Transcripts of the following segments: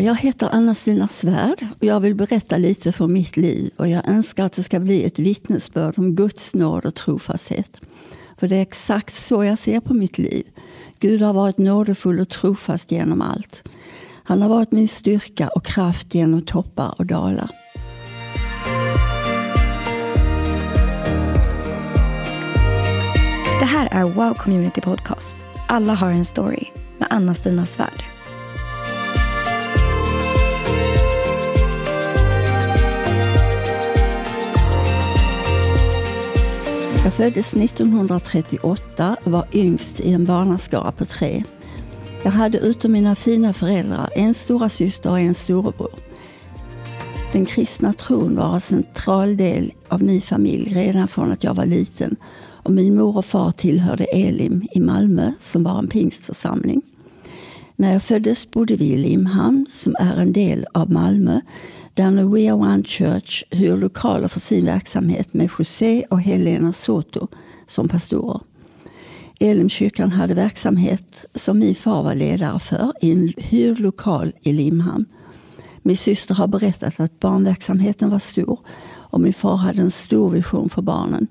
Ja, jag heter Anna-Stina Svärd och jag vill berätta lite från mitt liv och jag önskar att det ska bli ett vittnesbörd om Guds nåd och trofasthet. För det är exakt så jag ser på mitt liv. Gud har varit nådefull och trofast genom allt. Han har varit min styrka och kraft genom toppar och dalar. Det här är Wow Community Podcast. Alla har en story med Anna-Stina Svärd. Jag föddes 1938 och var yngst i en barnaskara på tre. Jag hade utom mina fina föräldrar en stora syster och en storebror. Den kristna tron var en central del av min familj redan från att jag var liten och min mor och far tillhörde Elim i Malmö som var en pingstförsamling. När jag föddes bodde vi i Limhamn som är en del av Malmö där nu We Are One Church hyr lokaler för sin verksamhet med José och Helena Soto som pastorer. Elimkyrkan hade verksamhet som min far var ledare för i en hyrd lokal i Limhamn. Min syster har berättat att barnverksamheten var stor och min far hade en stor vision för barnen.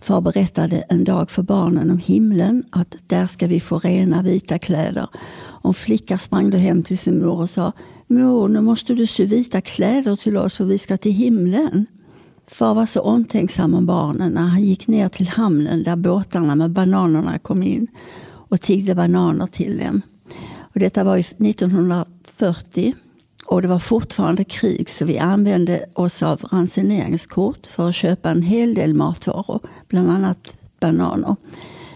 Far berättade en dag för barnen om himlen att där ska vi få rena vita kläder. Och en flicka sprang då hem till sin mor och sa Mor, nu måste du sy vita kläder till oss för vi ska till himlen. Far var så omtänksam om barnen när han gick ner till hamnen där båtarna med bananerna kom in och tiggde bananer till dem. Och detta var 1940 och det var fortfarande krig så vi använde oss av ransoneringskort för att köpa en hel del matvaror, bland annat bananer.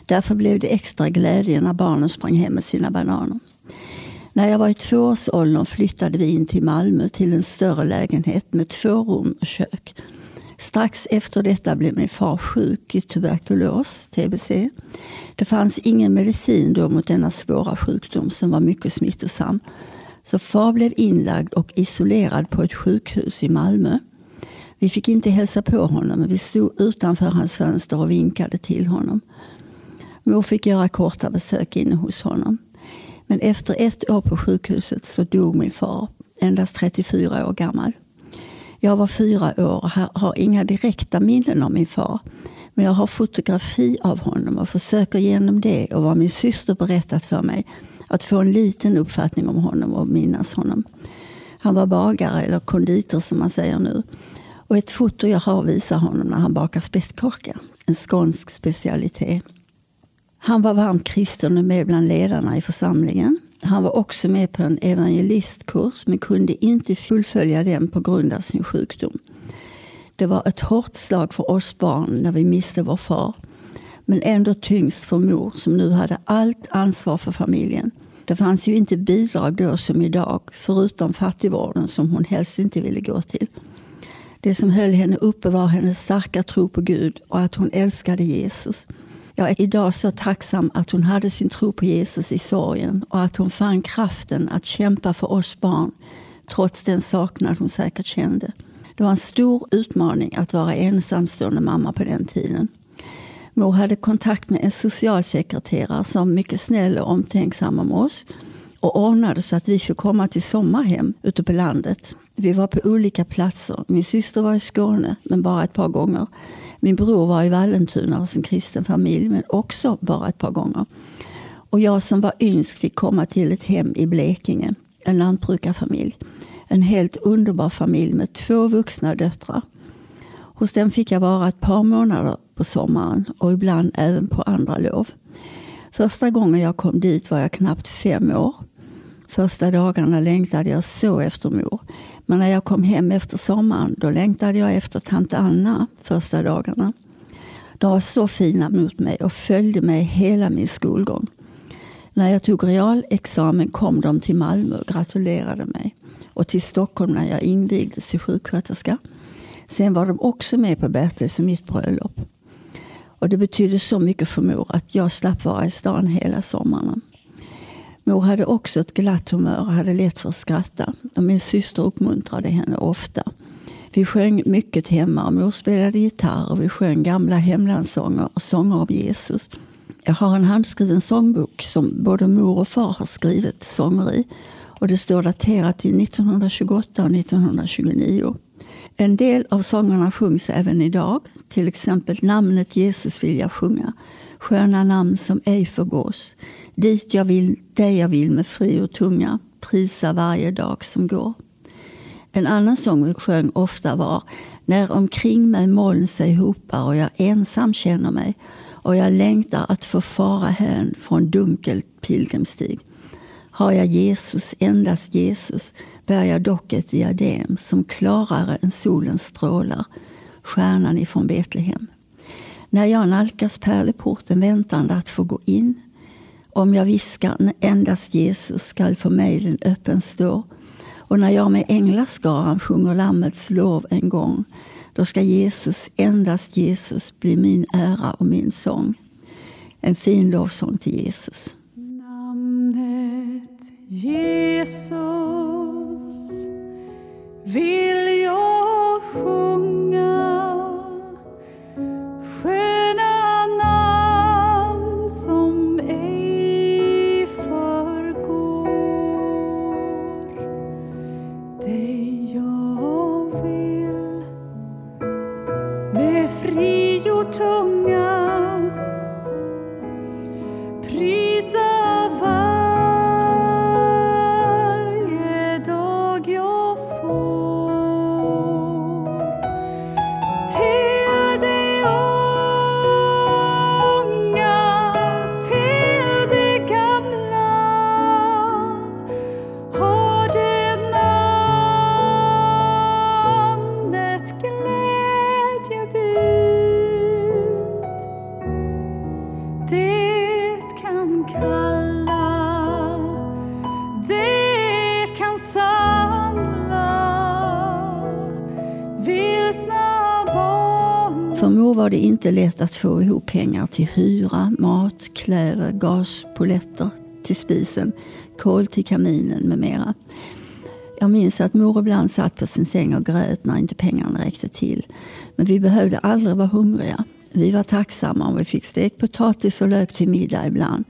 Därför blev det extra glädje när barnen sprang hem med sina bananer. När jag var i tvåårsåldern flyttade vi in till Malmö till en större lägenhet med två rum och kök. Strax efter detta blev min far sjuk i tuberkulos, tbc. Det fanns ingen medicin då mot denna svåra sjukdom som var mycket smittosam. Så far blev inlagd och isolerad på ett sjukhus i Malmö. Vi fick inte hälsa på honom, men vi stod utanför hans fönster och vinkade till honom. Mor fick göra korta besök inne hos honom. Men efter ett år på sjukhuset så dog min far, endast 34 år gammal. Jag var fyra år och har inga direkta minnen av min far. Men jag har fotografi av honom och försöker genom det och vad min syster berättat för mig att få en liten uppfattning om honom och minnas honom. Han var bagare, eller konditor som man säger nu. Och ett foto jag har visar honom när han bakar spettkaka, en skånsk specialitet. Han var varmt kristen och med bland ledarna i församlingen. Han var också med på en evangelistkurs men kunde inte fullfölja den på grund av sin sjukdom. Det var ett hårt slag för oss barn när vi miste vår far. Men ändå tyngst för mor som nu hade allt ansvar för familjen. Det fanns ju inte bidrag då som idag, förutom fattigvården som hon helst inte ville gå till. Det som höll henne uppe var hennes starka tro på Gud och att hon älskade Jesus. Jag är idag så tacksam att hon hade sin tro på Jesus i sorgen och att hon fann kraften att kämpa för oss barn trots den saknad hon säkert kände. Det var en stor utmaning att vara ensamstående mamma på den tiden. Mor hade kontakt med en socialsekreterare som var mycket snäll och omtänksam om oss och ordnade så att vi fick komma till sommarhem ute på landet. Vi var på olika platser. Min syster var i Skåne, men bara ett par gånger. Min bror var i Vallentuna hos en kristen familj, men också bara ett par gånger. Och jag som var yngst fick komma till ett hem i Blekinge, en lantbrukarfamilj. En helt underbar familj med två vuxna döttrar. Hos dem fick jag vara ett par månader på sommaren och ibland även på andra lov. Första gången jag kom dit var jag knappt fem år. Första dagarna längtade jag så efter mor. Men när jag kom hem efter sommaren då längtade jag efter tant Anna första dagarna. De var så fina mot mig och följde mig hela min skolgång. När jag tog realexamen kom de till Malmö och gratulerade mig. Och till Stockholm när jag invigdes till sjuksköterska. Sen var de också med på Bertils och mitt bröllop. Och det betydde så mycket för mor att jag slapp vara i stan hela sommaren. Mor hade också ett glatt humör och hade lätt för att skratta. Och min syster uppmuntrade henne ofta. Vi sjöng mycket hemma mor spelade gitarr och vi sjöng gamla hemlandssånger och sånger om Jesus. Jag har en handskriven sångbok som både mor och far har skrivit sånger i. och det står daterat till 1928 och 1929. En del av sångerna sjungs även idag, till exempel Namnet Jesus vill jag sjunga, Sköna namn som ej förgås, Dit jag vill, dig jag vill med fri och tunga, prisa varje dag som går. En annan sång vi sjöng ofta var När omkring mig moln sig hopar och jag ensam känner mig och jag längtar att få fara hän från dunkelt pilgrimstig. Har jag Jesus, endast Jesus, bär jag dock ett diadem som klarare än solens strålar, stjärnan ifrån Betlehem. När jag nalkas pärleporten väntande att få gå in, om jag viskar endast Jesus skall för mig den öppen stå, och när jag med änglaskaran sjunger Lammets lov en gång, då ska Jesus, endast Jesus, bli min ära och min sång. En fin lovsång till Jesus. Namnet Jesus vill jag sjunga det inte lätt att få ihop pengar till hyra, mat, kläder, gaspoletter till spisen, kol till kaminen med mera. Jag minns att mor ibland satt på sin säng och grät när inte pengarna räckte till. Men vi behövde aldrig vara hungriga. Vi var tacksamma om vi fick stekt potatis och lök till middag ibland.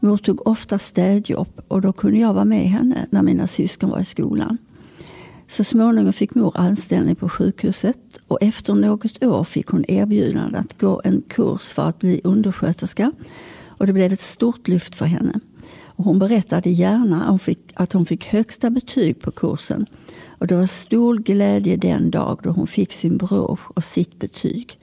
Mor tog ofta städjobb och då kunde jag vara med henne när mina syskon var i skolan. Så småningom fick mor anställning på sjukhuset och efter något år fick hon erbjudande att gå en kurs för att bli undersköterska. Och det blev ett stort lyft för henne. Och hon berättade gärna att hon fick högsta betyg på kursen. Och det var stor glädje den dag då hon fick sin brosch och sitt betyg.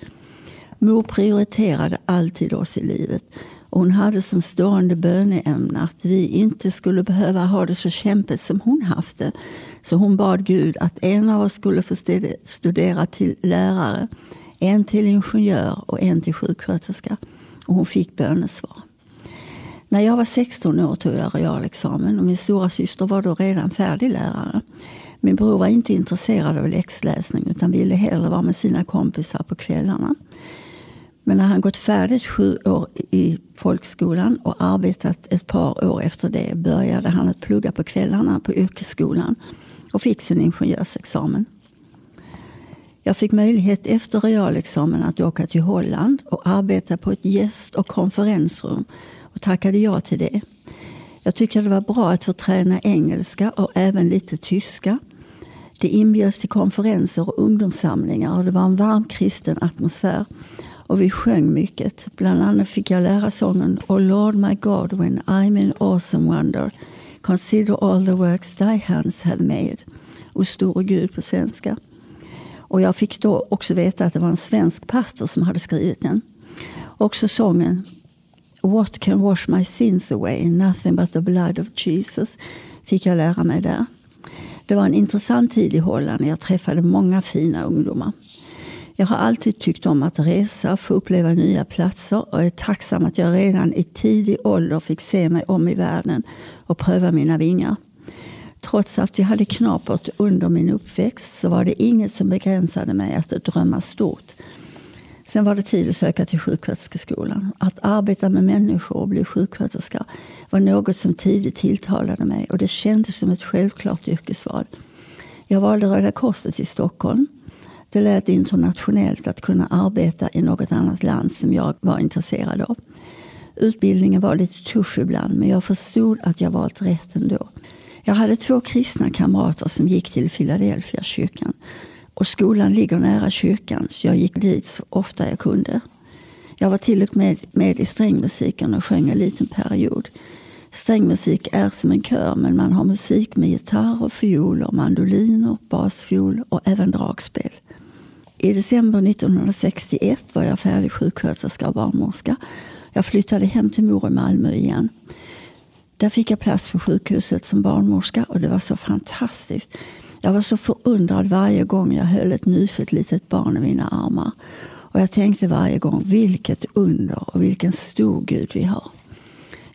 Mor prioriterade alltid oss i livet och hon hade som stående böneämne att vi inte skulle behöva ha det så kämpigt som hon haft det. Så hon bad Gud att en av oss skulle få studera till lärare, en till ingenjör och en till sjuksköterska. Och hon fick bönesvar. När jag var 16 år tog jag realexamen och min stora syster var då redan färdig lärare. Min bror var inte intresserad av läxläsning utan ville hellre vara med sina kompisar på kvällarna. Men när han gått färdigt sju år i folkskolan och arbetat ett par år efter det började han att plugga på kvällarna på yrkesskolan och fick sin ingenjörsexamen. Jag fick möjlighet efter realexamen att åka till Holland och arbeta på ett gäst och konferensrum och tackade ja till det. Jag tyckte det var bra att få träna engelska och även lite tyska. Det inbjöds till konferenser och ungdomssamlingar och det var en varm kristen atmosfär. Och vi sjöng mycket. Bland annat fick jag lära sången Oh Lord my God when I'm in awesome wonder Consider all the works thy hands have made. Och store Gud på svenska. Och jag fick då också veta att det var en svensk pastor som hade skrivit den. Också sången What can wash my sins away? Nothing but the blood of Jesus fick jag lära mig där. Det var en intressant tid i Holland. Jag träffade många fina ungdomar. Jag har alltid tyckt om att resa, få uppleva nya platser och är tacksam att jag redan i tidig ålder fick se mig om i världen och pröva mina vingar. Trots att vi hade knapert under min uppväxt så var det inget som begränsade mig att drömma stort. Sen var det tid att söka till sjuksköterskeskolan. Att arbeta med människor och bli sjuksköterska var något som tidigt tilltalade mig och det kändes som ett självklart yrkesval. Jag valde Röda Korset i Stockholm. Det lät internationellt att kunna arbeta i något annat land som jag var intresserad av. Utbildningen var lite tuff ibland men jag förstod att jag valt rätt ändå. Jag hade två kristna kamrater som gick till Philadelphia kyrkan. Och skolan ligger nära kyrkan så jag gick dit så ofta jag kunde. Jag var till och med med i strängmusiken och sjöng en liten period. Strängmusik är som en kör men man har musik med gitarr och fioler, mandoliner, basfiol och även dragspel. I december 1961 var jag färdig sjuksköterska och barnmorska. Jag flyttade hem till mor i Malmö igen. Där fick jag plats på sjukhuset som barnmorska och det var så fantastiskt. Jag var så förundrad varje gång jag höll ett nyfött litet barn i mina armar. Och jag tänkte varje gång, vilket under och vilken stor Gud vi har.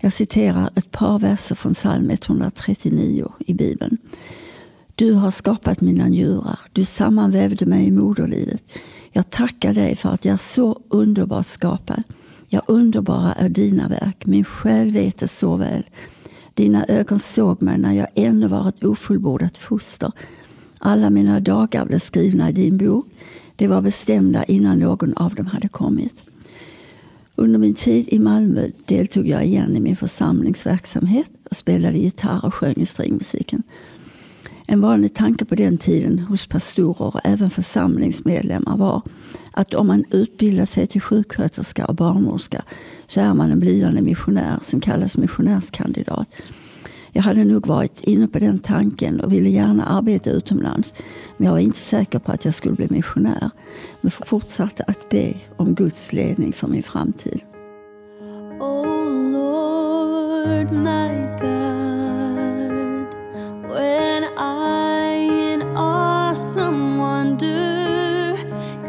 Jag citerar ett par verser från psalm 139 i Bibeln. Du har skapat mina njurar, du sammanvävde mig i moderlivet. Jag tackar dig för att jag är så underbart skapad. Ja, underbara är dina verk, min själ vet det så väl. Dina ögon såg mig när jag ännu var ett ofullbordat foster. Alla mina dagar blev skrivna i din bok. De var bestämda innan någon av dem hade kommit. Under min tid i Malmö deltog jag igen i min församlingsverksamhet och spelade gitarr och sjöng i stringmusiken. En vanlig tanke på den tiden hos pastorer och även församlingsmedlemmar var att om man utbildar sig till sjuksköterska och barnmorska så är man en blivande missionär som kallas missionärskandidat. Jag hade nog varit inne på den tanken och ville gärna arbeta utomlands. Men jag var inte säker på att jag skulle bli missionär. Men fortsatte att be om Guds ledning för min framtid. Oh Lord, my God, awesome wonder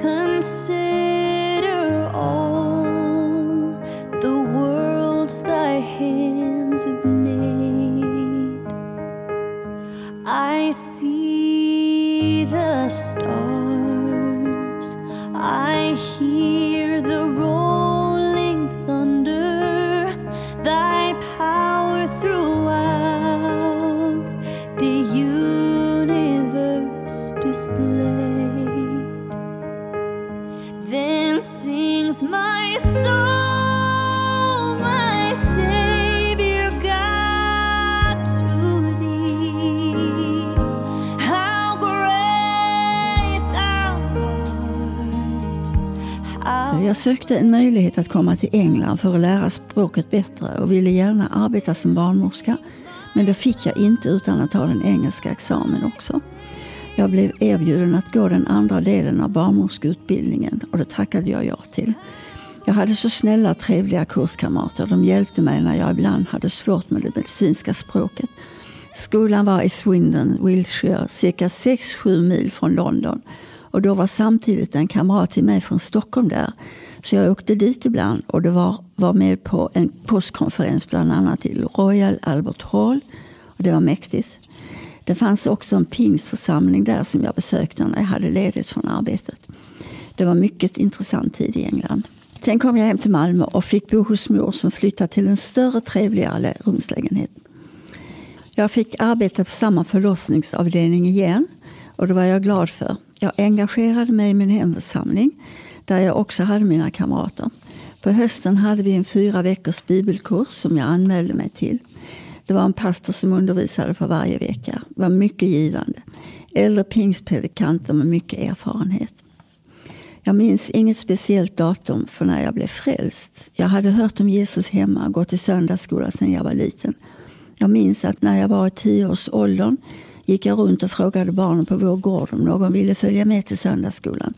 consider all the worlds thy hands have made, I Jag sökte en möjlighet att komma till England för att lära språket bättre och ville gärna arbeta som barnmorska. Men det fick jag inte utan att ta den engelska examen också. Jag blev erbjuden att gå den andra delen av barnmorskeutbildningen och det tackade jag ja till. Jag hade så snälla trevliga kurskamrater. De hjälpte mig när jag ibland hade svårt med det medicinska språket. Skolan var i Swindon, Wiltshire, cirka 6-7 mil från London. Och då var samtidigt en kamrat till mig från Stockholm där. Så jag åkte dit ibland och det var, var med på en postkonferens bland annat till Royal Albert Hall. Och det var mäktigt. Det fanns också en pingstförsamling där som jag besökte när jag hade ledigt från arbetet. Det var mycket intressant tid i England. Sen kom jag hem till Malmö och fick bo hos mor som flyttade till en större trevligare rumslägenhet. Jag fick arbeta på samma förlossningsavdelning igen och det var jag glad för. Jag engagerade mig i min hemförsamling där jag också hade mina kamrater. På hösten hade vi en fyra veckors bibelkurs som jag anmälde mig till. Det var en pastor som undervisade för varje vecka. Det var mycket givande. Äldre pingstpredikanter med mycket erfarenhet. Jag minns inget speciellt datum för när jag blev frälst. Jag hade hört om Jesus hemma och gått i söndagsskola sedan jag var liten. Jag minns att när jag var i tioårsåldern gick jag runt och frågade barnen på vår gård om någon ville följa med till söndagsskolan.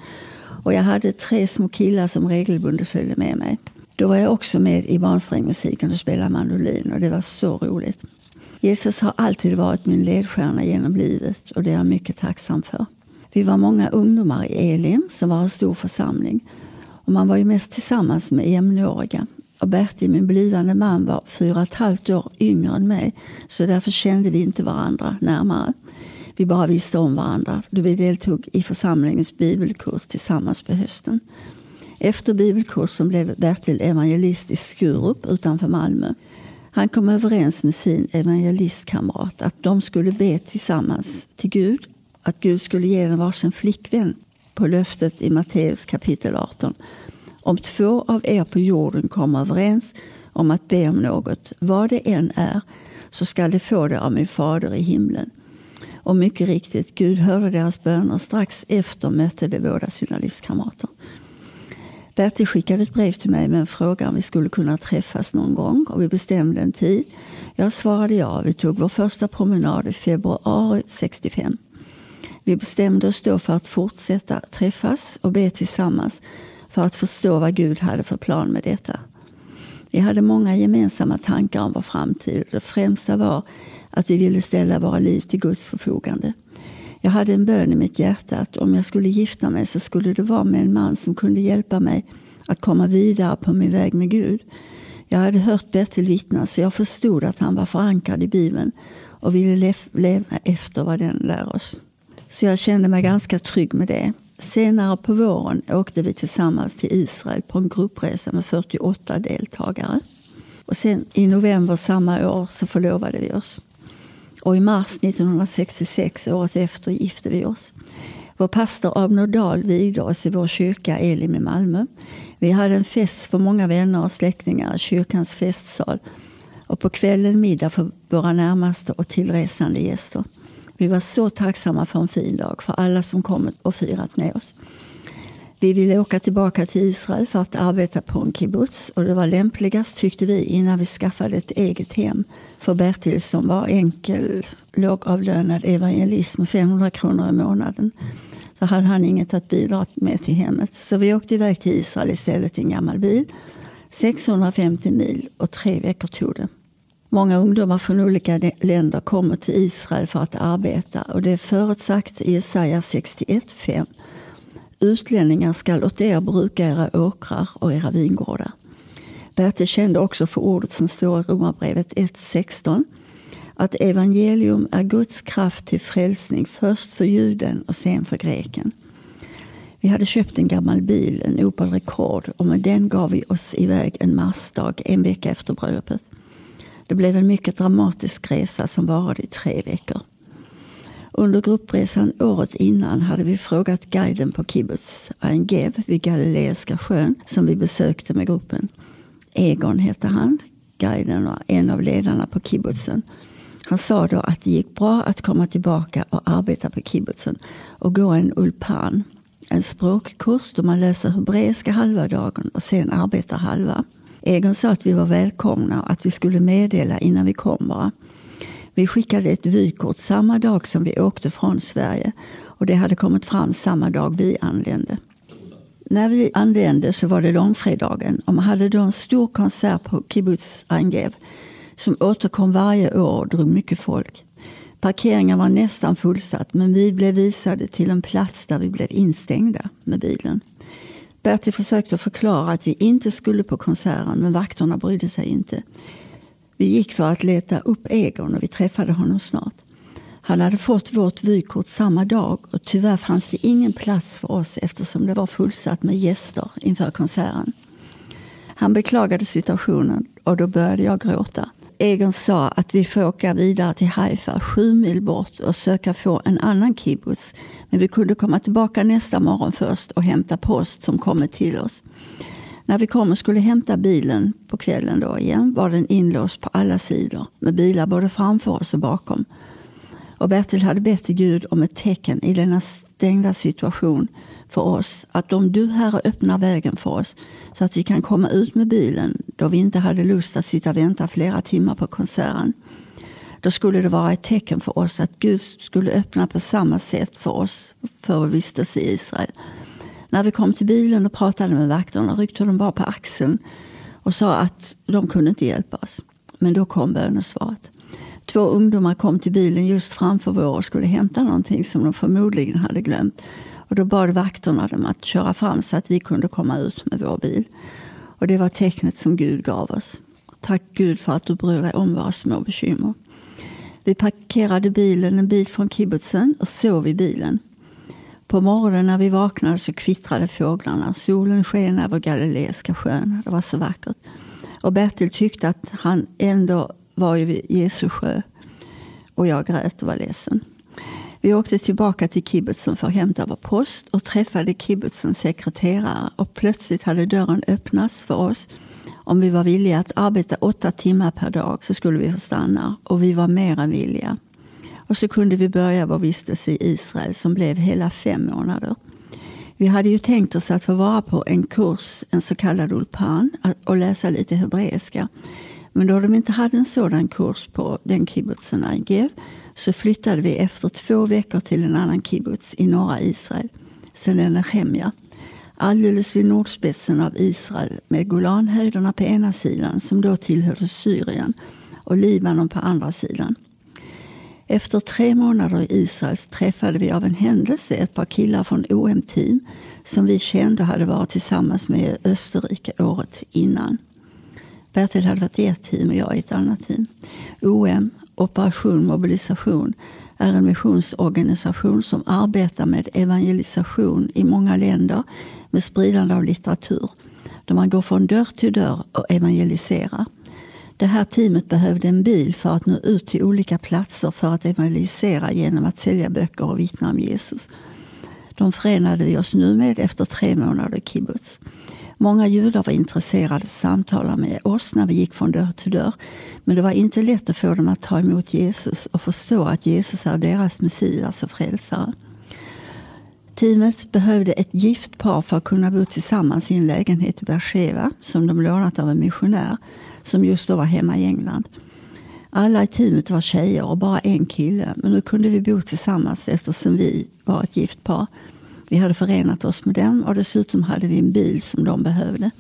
Och jag hade tre små killar som regelbundet följde med mig. Då var jag också med i barnsträngmusiken och spelade mandolin och det var så roligt. Jesus har alltid varit min ledstjärna genom livet och det är jag mycket tacksam för. Vi var många ungdomar i Elim som var en stor församling. Och man var ju mest tillsammans med jämnåriga. Och Bertil, min blivande man, var fyra och ett halvt år yngre än mig. Så därför kände vi inte varandra närmare. Vi bara visste om varandra då vi deltog i församlingens bibelkurs tillsammans på hösten. Efter bibelkursen blev Bertil evangelist i Skurup utanför Malmö. Han kom överens med sin evangelistkamrat att de skulle be tillsammans till Gud. Att Gud skulle ge dem varsin flickvän på löftet i Matteus kapitel 18. Om två av er på jorden kommer överens om att be om något, vad det än är, så skall de få det av min fader i himlen. Och mycket riktigt, Gud hörde deras böner. Strax efter mötte de båda sina livskamrater. Bertil skickade ett brev till mig med en fråga om vi skulle kunna träffas någon gång och vi bestämde en tid. Jag svarade ja. Vi tog vår första promenad i februari 65. Vi bestämde oss då för att fortsätta träffas och be tillsammans för att förstå vad Gud hade för plan med detta. Vi hade många gemensamma tankar om vår framtid. Det främsta var att vi ville ställa våra liv till Guds förfogande. Jag hade en bön i mitt hjärta att om jag skulle gifta mig så skulle det vara med en man som kunde hjälpa mig att komma vidare på min väg med Gud. Jag hade hört Bertil vittna så jag förstod att han var förankrad i Bibeln och ville leva efter vad den lär oss. Så jag kände mig ganska trygg med det. Senare på våren åkte vi tillsammans till Israel på en gruppresa med 48 deltagare. Och sen i november samma år så förlovade vi oss. Och i mars 1966, året efter, gifte vi oss. Vår pastor Abner Dahl vigde oss i vår kyrka Elim i Malmö. Vi hade en fest för många vänner och släktingar i kyrkans festsal. Och på kvällen middag för våra närmaste och tillresande gäster. Vi var så tacksamma för en fin dag, för alla som kommit och firat med oss. Vi ville åka tillbaka till Israel för att arbeta på en kibbutz och det var lämpligast tyckte vi innan vi skaffade ett eget hem för Bertil som var enkel lågavlönad evangelist med 500 kronor i månaden. Så hade han inget att bidra med till hemmet. Så vi åkte iväg till Israel istället i en gammal bil. 650 mil och tre veckor tog det. Många ungdomar från olika länder kommer till Israel för att arbeta och det är förutsagt i Jesaja 61.5 Utlänningar skall åt er bruka era åkrar och era vingårdar. Bertil kände också för ordet som står i Romarbrevet 1.16 att evangelium är Guds kraft till frälsning först för juden och sen för greken. Vi hade köpt en gammal bil, en Opel Rekord och med den gav vi oss iväg en marsdag en vecka efter bröllopet. Det blev en mycket dramatisk resa som varade i tre veckor. Under gruppresan året innan hade vi frågat guiden på kibbutz Ein Gev vid Galileiska sjön som vi besökte med gruppen. Egon hette han, guiden och en av ledarna på kibbutzen. Han sa då att det gick bra att komma tillbaka och arbeta på kibbutzen och gå en ulpan, en språkkurs då man läser hebreiska halva dagen och sen arbetar halva. Egon sa att vi var välkomna och att vi skulle meddela innan vi kom bara. Vi skickade ett vykort samma dag som vi åkte från Sverige och det hade kommit fram samma dag vi anlände. När vi anlände så var det långfredagen och man hade då en stor konsert på Kibbutz Angev som återkom varje år och drog mycket folk. Parkeringen var nästan fullsatt men vi blev visade till en plats där vi blev instängda med bilen. Bertil försökte förklara att vi inte skulle på konserten men vakterna brydde sig inte. Vi gick för att leta upp Egon och vi träffade honom snart. Han hade fått vårt vykort samma dag och tyvärr fanns det ingen plats för oss eftersom det var fullsatt med gäster inför konserten. Han beklagade situationen och då började jag gråta. Egon sa att vi får åka vidare till Haifa, sju mil bort och söka få en annan kibbutz. Men vi kunde komma tillbaka nästa morgon först och hämta post som kommit till oss. När vi kom och skulle hämta bilen på kvällen då igen var den inlåst på alla sidor med bilar både framför oss och bakom. Och Bertil hade bett till Gud om ett tecken i denna stängda situation för oss. Att om du Herre öppnar vägen för oss så att vi kan komma ut med bilen då vi inte hade lust att sitta och vänta flera timmar på konserten. Då skulle det vara ett tecken för oss att Gud skulle öppna på samma sätt för oss för vår vistelse i Israel. När vi kom till bilen och pratade med vakterna ryckte de bara på axeln och sa att de kunde inte hjälpa oss. Men då kom bönesvaret. Två ungdomar kom till bilen just framför vår och skulle hämta någonting som de förmodligen hade glömt. Och då bad vakterna dem att köra fram så att vi kunde komma ut med vår bil. Och det var tecknet som Gud gav oss. Tack Gud för att du bryr dig om våra små bekymmer. Vi parkerade bilen en bit från kibbutzen och sov i bilen. På morgonen när vi vaknade så kvittrade fåglarna. Solen sken över Galileiska sjön. Det var så vackert. Och Bertil tyckte att han ändå var ju vid Jesu sjö. Och jag grät och var ledsen. Vi åkte tillbaka till kibbutzen för att hämta vår post och träffade kibbutzens sekreterare. Och plötsligt hade dörren öppnats för oss Om vi var villiga att arbeta åtta timmar per dag så skulle vi få stanna och vi var mer än villiga. Och så kunde vi börja vår vistelse i Israel som blev hela fem månader. Vi hade ju tänkt oss att få vara på en kurs, en så kallad ulpan, och läsa lite hebreiska. Men då de inte hade en sådan kurs på den kibbutzen Negev så flyttade vi efter två veckor till en annan kibbutz i norra Israel, Senenechemja. Alldeles vid nordspetsen av Israel med Golanhöjderna på ena sidan som då tillhörde Syrien och Libanon på andra sidan. Efter tre månader i Israel träffade vi av en händelse ett par killar från OM-team som vi kände hade varit tillsammans med i Österrike året innan. Bertil hade varit i ett team och jag i ett annat team. OM, Operation Mobilisation, är en missionsorganisation som arbetar med evangelisation i många länder med spridande av litteratur. Då man går från dörr till dörr och evangeliserar. Det här teamet behövde en bil för att nå ut till olika platser för att evangelisera genom att sälja böcker och vittna om Jesus. De förenade vi oss nu med efter tre månader i kibbutz. Många judar var intresserade att samtala med oss när vi gick från dörr till dörr. Men det var inte lätt att få dem att ta emot Jesus och förstå att Jesus är deras Messias och frälsare. Teamet behövde ett gift par för att kunna bo tillsammans i en lägenhet i Beersheva som de lånat av en missionär som just då var hemma i England. Alla i teamet var tjejer och bara en kille men nu kunde vi bo tillsammans eftersom vi var ett gift par. Vi hade förenat oss med dem och dessutom hade vi en bil som de behövde.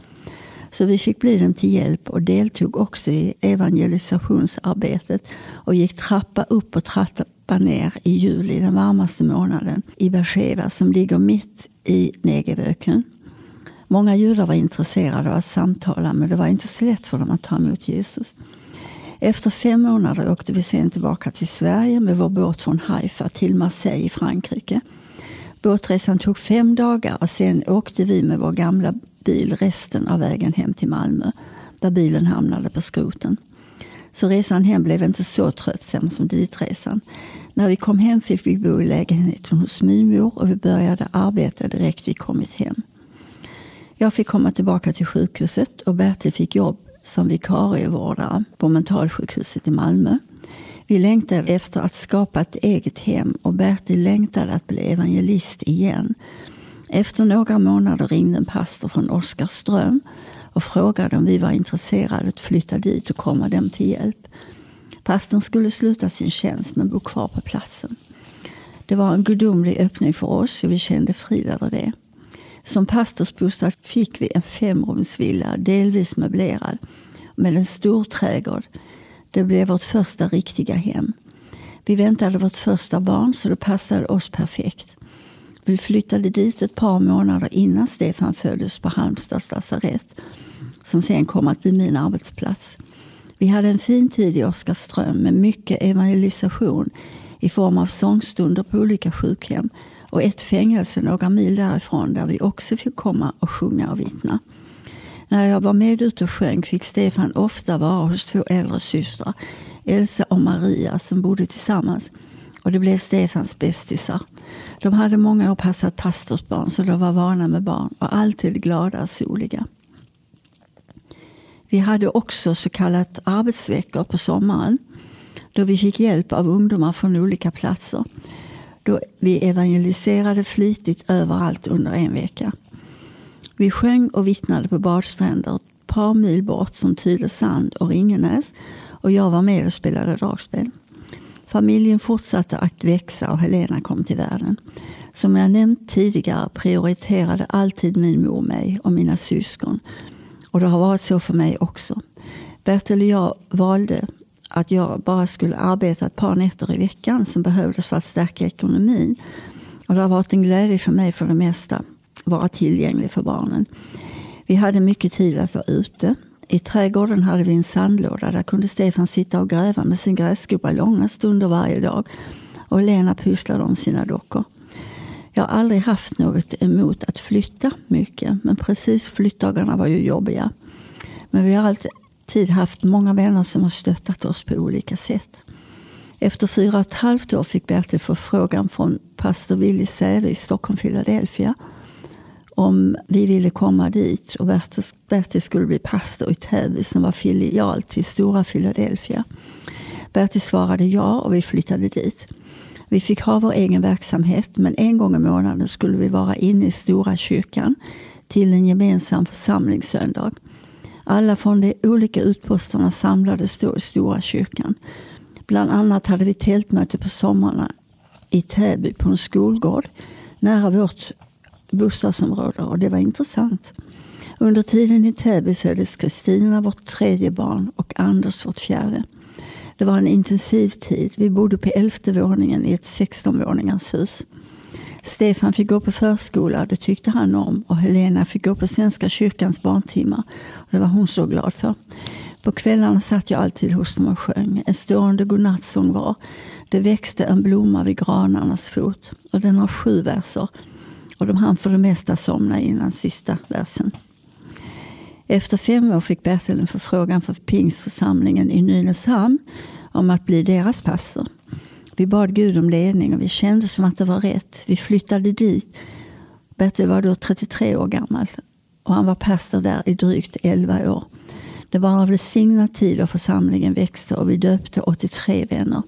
Så vi fick bli dem till hjälp och deltog också i evangelisationsarbetet och gick trappa upp och trappa ner i juli, den varmaste månaden, i Beersheva som ligger mitt i Negevöken. Många judar var intresserade av att samtala men det var inte så lätt för dem att ta emot Jesus. Efter fem månader åkte vi sen tillbaka till Sverige med vår båt från Haifa till Marseille i Frankrike. Båtresan tog fem dagar och sen åkte vi med vår gamla bil resten av vägen hem till Malmö där bilen hamnade på skroten. Så resan hem blev inte så tröttsam som ditresan. När vi kom hem fick vi bo i lägenheten hos min mor och vi började arbeta direkt vi kommit hem. Jag fick komma tillbaka till sjukhuset och Bertil fick jobb som vikarievårdare på mentalsjukhuset i Malmö. Vi längtade efter att skapa ett eget hem och Bertil längtade att bli evangelist igen. Efter några månader ringde en pastor från Oskarström och frågade om vi var intresserade att flytta dit och komma dem till hjälp. Pastorn skulle sluta sin tjänst men bo kvar på platsen. Det var en gudomlig öppning för oss och vi kände frid över det. Som pastorsbostad fick vi en femrumsvilla, delvis möblerad, med en stor trädgård. Det blev vårt första riktiga hem. Vi väntade vårt första barn så det passade oss perfekt. Vi flyttade dit ett par månader innan Stefan föddes på Halmstads lasarett som sen kom att bli min arbetsplats. Vi hade en fin tid i Oskarström med mycket evangelisation i form av sångstunder på olika sjukhem och ett fängelse några mil därifrån där vi också fick komma och sjunga och vittna. När jag var med ute och sjöng fick Stefan ofta vara hos två äldre systrar, Elsa och Maria, som bodde tillsammans. Och det blev Stefans bästisar. De hade många år passat pastorsbarn så de var vana med barn och alltid glada och soliga. Vi hade också så kallat arbetsveckor på sommaren då vi fick hjälp av ungdomar från olika platser. Då vi evangeliserade flitigt överallt under en vecka. Vi sjöng och vittnade på badstränder ett par mil bort som Tylösand och Ringenäs och jag var med och spelade dragspel. Familjen fortsatte att växa och Helena kom till världen. Som jag nämnt tidigare prioriterade alltid min mor mig och mina syskon. Och det har varit så för mig också. Bertil och jag valde att jag bara skulle arbeta ett par nätter i veckan som behövdes för att stärka ekonomin. Och det har varit en glädje för mig för det mesta vara tillgänglig för barnen. Vi hade mycket tid att vara ute. I trädgården hade vi en sandlåda. Där kunde Stefan sitta och gräva med sin gräskubba långa stunder varje dag. Och Lena pysslade om sina dockor. Jag har aldrig haft något emot att flytta mycket. Men precis flyttdagarna var ju jobbiga. Men vi har alltid haft många vänner som har stöttat oss på olika sätt. Efter fyra och ett halvt år fick Bertil förfrågan från pastor Willy Säve i Stockholm, Philadelphia om vi ville komma dit och Bertil, Bertil skulle bli pastor i Täby som var filial till Stora Philadelphia. Bertil svarade ja och vi flyttade dit. Vi fick ha vår egen verksamhet men en gång i månaden skulle vi vara inne i Stora kyrkan till en gemensam församlingssöndag. Alla från de olika utposterna samlades då i Stora kyrkan. Bland annat hade vi tältmöte på sommarna i Täby på en skolgård nära vårt bostadsområde och det var intressant. Under tiden i Täby föddes Kristina, vårt tredje barn, och Anders, vårt fjärde. Det var en intensiv tid. Vi bodde på elfte våningen i ett 16-våningars hus. Stefan fick gå på förskola, det tyckte han om. Och Helena fick gå på Svenska kyrkans barntimmar. Och det var hon så glad för. På kvällarna satt jag alltid hos dem och sjöng. En stående godnattsång var Det växte en blomma vid granarnas fot. Och den har sju verser. Och de hann för det mesta somna innan sista versen. Efter fem år fick Bertil en förfrågan från pingstförsamlingen i Nynäshamn om att bli deras pastor. Vi bad Gud om ledning och vi kände som att det var rätt. Vi flyttade dit. Bertil var då 33 år gammal och han var pastor där i drygt 11 år. Det var en välsignad tid och församlingen växte och vi döpte 83 vänner.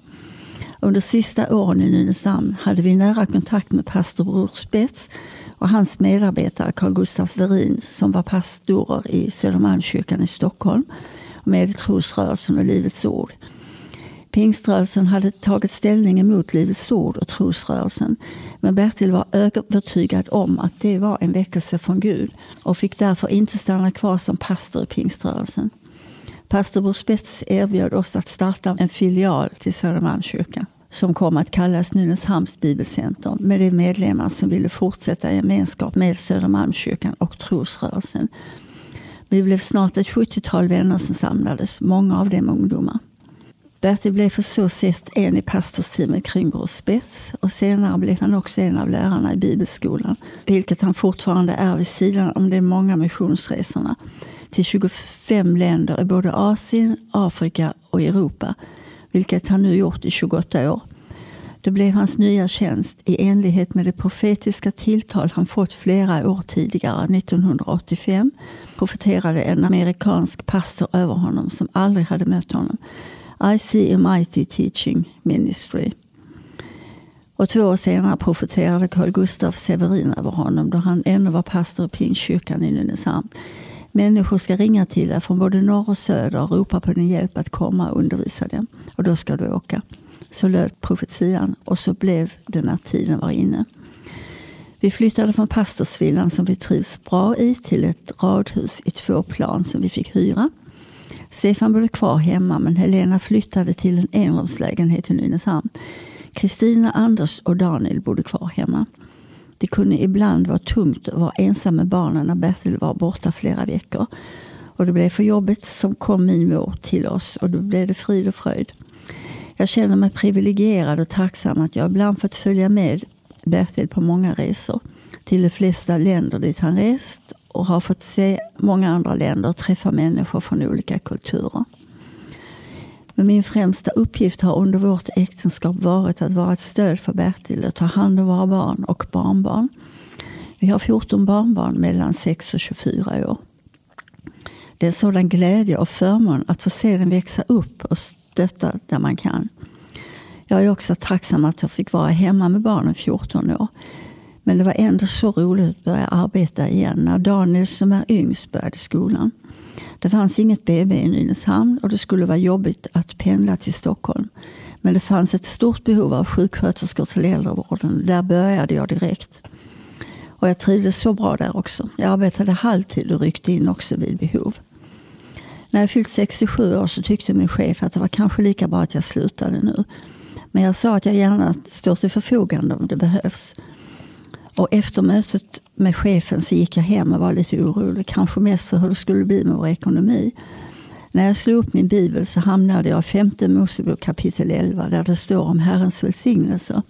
Under sista åren i Nynäshamn hade vi nära kontakt med pastor Bror Spets och hans medarbetare Carl Gustaf Sterin som var pastorer i Södermalmskyrkan i Stockholm med trosrörelsen och Livets Ord. Pingströrelsen hade tagit ställning emot Livets Ord och trosrörelsen. Men Bertil var övertygad om att det var en väckelse från Gud och fick därför inte stanna kvar som pastor i pingströrelsen. Pastor Bror Spets erbjöd oss att starta en filial till Södermalmskyrkan som kom att kallas Nynäshamns bibelcenter med de medlemmar som ville fortsätta i gemenskap med Södermalmskyrkan och trosrörelsen. Vi blev snart ett 70-tal vänner som samlades, många av dem ungdomar. Bertil blev för så sätt en i pastorsteamet kring Bror Spets och senare blev han också en av lärarna i bibelskolan, vilket han fortfarande är vid sidan om de många missionsresorna till 25 länder i både Asien, Afrika och Europa, vilket han nu gjort i 28 år. Det blev hans nya tjänst i enlighet med det profetiska tilltal han fått flera år tidigare, 1985, profeterade en amerikansk pastor över honom som aldrig hade mött honom. I see a mighty teaching ministry. Och två år senare profeterade Carl Gustaf Severin över honom då han ännu var pastor i Pingstkyrkan i Nynäshamn. Människor ska ringa till dig från både norr och söder och ropa på din hjälp att komma och undervisa dem. Och då ska du åka. Så löd profetian och så blev det när tiden var inne. Vi flyttade från pastorsvillan som vi trivs bra i till ett radhus i två plan som vi fick hyra. Stefan bodde kvar hemma men Helena flyttade till en enrumslägenhet i Nynäshamn. Kristina, Anders och Daniel bodde kvar hemma. Det kunde ibland vara tungt att vara ensam med barnen när Bertil var borta flera veckor. Och det blev för jobbigt som kom min mor till oss och då blev det frid och fröjd. Jag känner mig privilegierad och tacksam att jag ibland fått följa med Bertil på många resor till de flesta länder dit han rest och har fått se många andra länder och träffa människor från olika kulturer. Men min främsta uppgift har under vårt äktenskap varit att vara ett stöd för Bertil och ta hand om våra barn och barnbarn. Vi har 14 barnbarn mellan 6 och 24 år. Det är en sådan glädje och förmån att få se dem växa upp och stötta där man kan. Jag är också tacksam att jag fick vara hemma med barnen 14 år. Men det var ändå så roligt att börja arbeta igen när Daniel som är yngst började skolan. Det fanns inget BB i Nynäshamn och det skulle vara jobbigt att pendla till Stockholm. Men det fanns ett stort behov av sjuksköterskor till äldrevården. Där började jag direkt. Och jag trivdes så bra där också. Jag arbetade halvtid och ryckte in också vid behov. När jag fyllt 67 år så tyckte min chef att det var kanske lika bra att jag slutade nu. Men jag sa att jag gärna står till förfogande om det behövs. Och efter mötet med chefen så gick jag hem och var lite orolig. Kanske mest för hur det skulle bli med vår ekonomi. När jag slog upp min bibel så hamnade jag i femte Mosebok kapitel 11 där det står om Herrens välsignelser.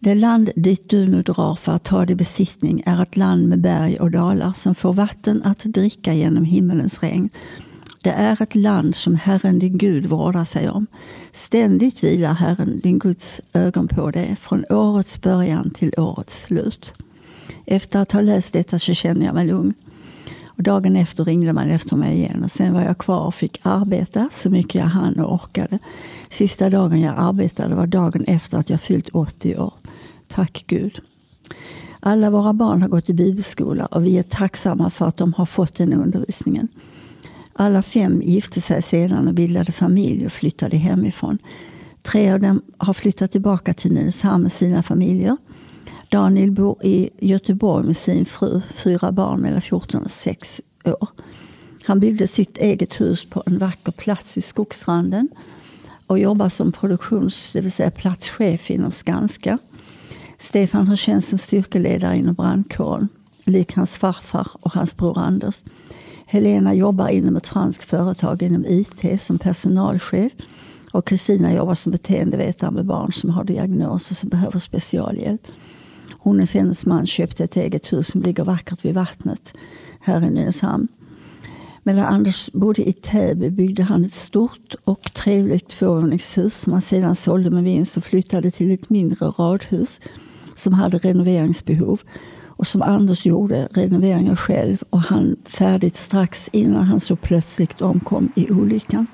Det land dit du nu drar för att ta det besittning är ett land med berg och dalar som får vatten att dricka genom himmelens regn. Det är ett land som Herren din Gud vårdar sig om. Ständigt vilar Herren din Guds ögon på dig från årets början till årets slut. Efter att ha läst detta så kände jag mig lugn. Och dagen efter ringde man efter mig igen och sen var jag kvar och fick arbeta så mycket jag hann och orkade. Sista dagen jag arbetade var dagen efter att jag fyllt 80 år. Tack Gud. Alla våra barn har gått i bibelskola och vi är tacksamma för att de har fått den undervisningen. Alla fem gifte sig sedan och bildade familj och flyttade hemifrån. Tre av dem har flyttat tillbaka till Nynäshamn med sina familjer. Daniel bor i Göteborg med sin fru, fyra barn mellan 14 och 6 år. Han byggde sitt eget hus på en vacker plats i Skogsstranden och jobbar som produktions, det vill säga platschef inom Skanska. Stefan har tjänst som styrkeledare inom brandkåren, lik hans farfar och hans bror Anders. Helena jobbar inom ett franskt företag inom IT som personalchef. Och Kristina jobbar som beteendevetare med barn som har diagnoser som behöver specialhjälp. Hon och hennes man köpte ett eget hus som ligger vackert vid vattnet här i Nynäshamn. Medan Anders bodde i Täby byggde han ett stort och trevligt tvåvåningshus som han sedan sålde med vinst och flyttade till ett mindre radhus som hade renoveringsbehov och som Anders gjorde renoveringen själv och han färdigt strax innan han så plötsligt omkom i olyckan.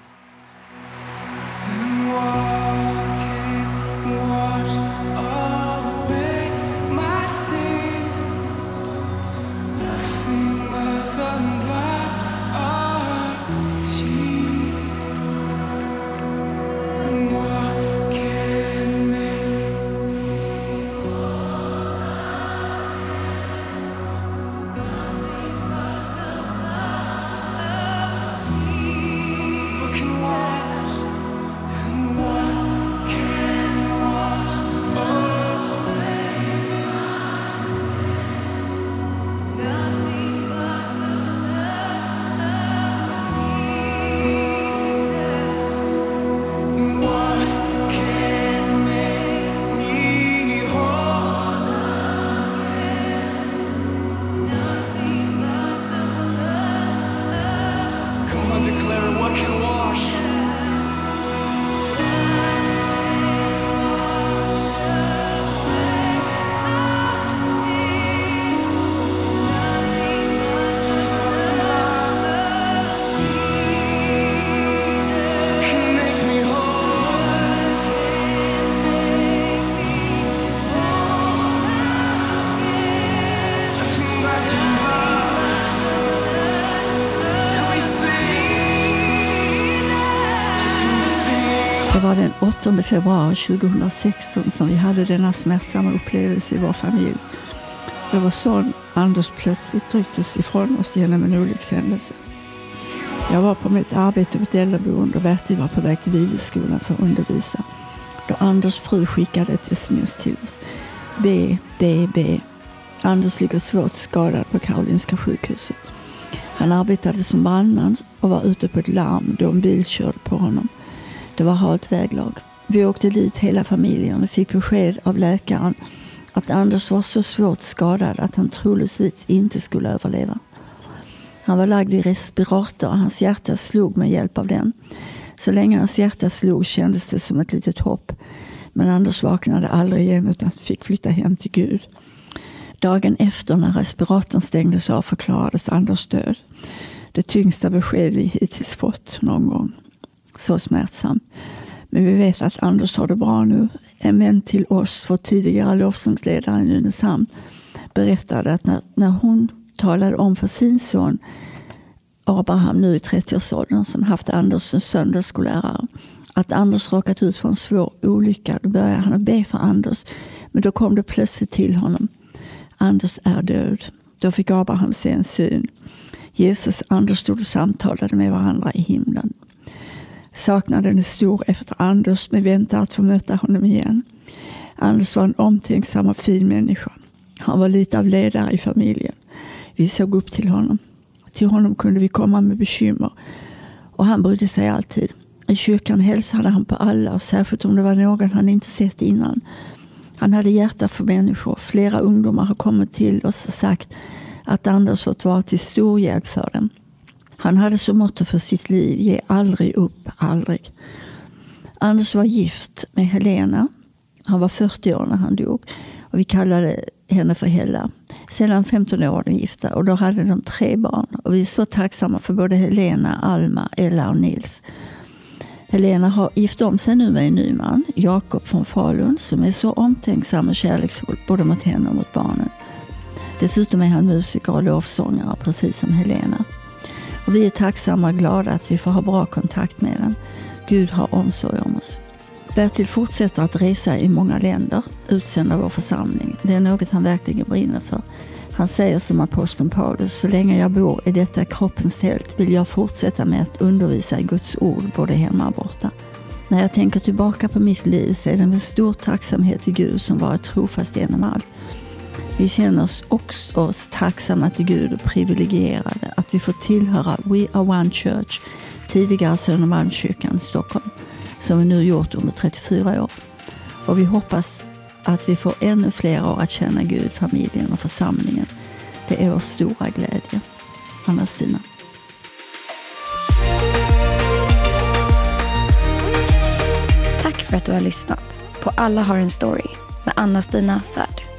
Februari 2016 som vi hade denna smärtsamma upplevelse i vår familj. Det var så Anders plötsligt rycktes ifrån oss genom en olyckshändelse. Jag var på mitt arbete på ett äldreboende och Bertil var på väg till bibelskolan för att undervisa. Då Anders fru skickade ett sms till oss. B, B, B. Anders ligger svårt skadad på Karolinska sjukhuset. Han arbetade som brandman och var ute på ett larm då en bil körde på honom. Det var halt väglag. Vi åkte dit hela familjen och fick besked av läkaren att Anders var så svårt skadad att han troligtvis inte skulle överleva. Han var lagd i respirator och hans hjärta slog med hjälp av den. Så länge hans hjärta slog kändes det som ett litet hopp. Men Anders vaknade aldrig igen utan fick flytta hem till Gud. Dagen efter när respiratorn stängdes av förklarades Anders död. Det tyngsta besked vi hittills fått någon gång. Så smärtsamt. Men vi vet att Anders har det bra nu. En vän till oss, vår tidigare lovsångsledare i Nynäshamn, berättade att när, när hon talade om för sin son Abraham, nu i 30-årsåldern, som haft Anders som söndagsskollärare, att Anders råkat ut för en svår olycka. Då började han att be för Anders. Men då kom det plötsligt till honom. Anders är död. Då fick Abraham se en syn. Jesus och Anders stod och samtalade med varandra i himlen. Saknaden är stor efter Anders, men väntar att få möta honom igen. Anders var en omtänksam och fin människa. Han var lite av ledare i familjen. Vi såg upp till honom. Till honom kunde vi komma med bekymmer. Och han brydde sig alltid. I kyrkan hälsade han på alla, särskilt om det var någon han inte sett innan. Han hade hjärta för människor. Flera ungdomar har kommit till oss och sagt att Anders fått vara till stor hjälp för dem. Han hade som motto för sitt liv, ge aldrig upp, aldrig. Anders var gift med Helena. Han var 40 år när han dog. Och vi kallade henne för Hella. Sedan 15 år var de gifta och då hade de tre barn. Och vi är så tacksamma för både Helena, Alma, Ella och Nils. Helena har gift om sig nu med en ny man, Jakob från Falun, som är så omtänksam och kärleksfull både mot henne och mot barnen. Dessutom är han musiker och lovsångare, precis som Helena. Och vi är tacksamma och glada att vi får ha bra kontakt med dem. Gud har omsorg om oss. Bertil fortsätter att resa i många länder, utsänd av vår församling. Det är något han verkligen brinner för. Han säger som aposteln Paulus, så länge jag bor i detta kroppens tält vill jag fortsätta med att undervisa i Guds ord både hemma och borta. När jag tänker tillbaka på mitt liv så är det med stor tacksamhet till Gud som varit trofast genom allt. Vi känner oss också oss tacksamma till Gud och privilegierade att vi får tillhöra We Are One Church, tidigare Södermalmskyrkan, Stockholm, som vi nu gjort under 34 år. Och vi hoppas att vi får ännu fler år att känna Gud, familjen och församlingen. Det är vår stora glädje. Anna-Stina. Tack för att du har lyssnat på Alla har en story med Anna-Stina Svärd.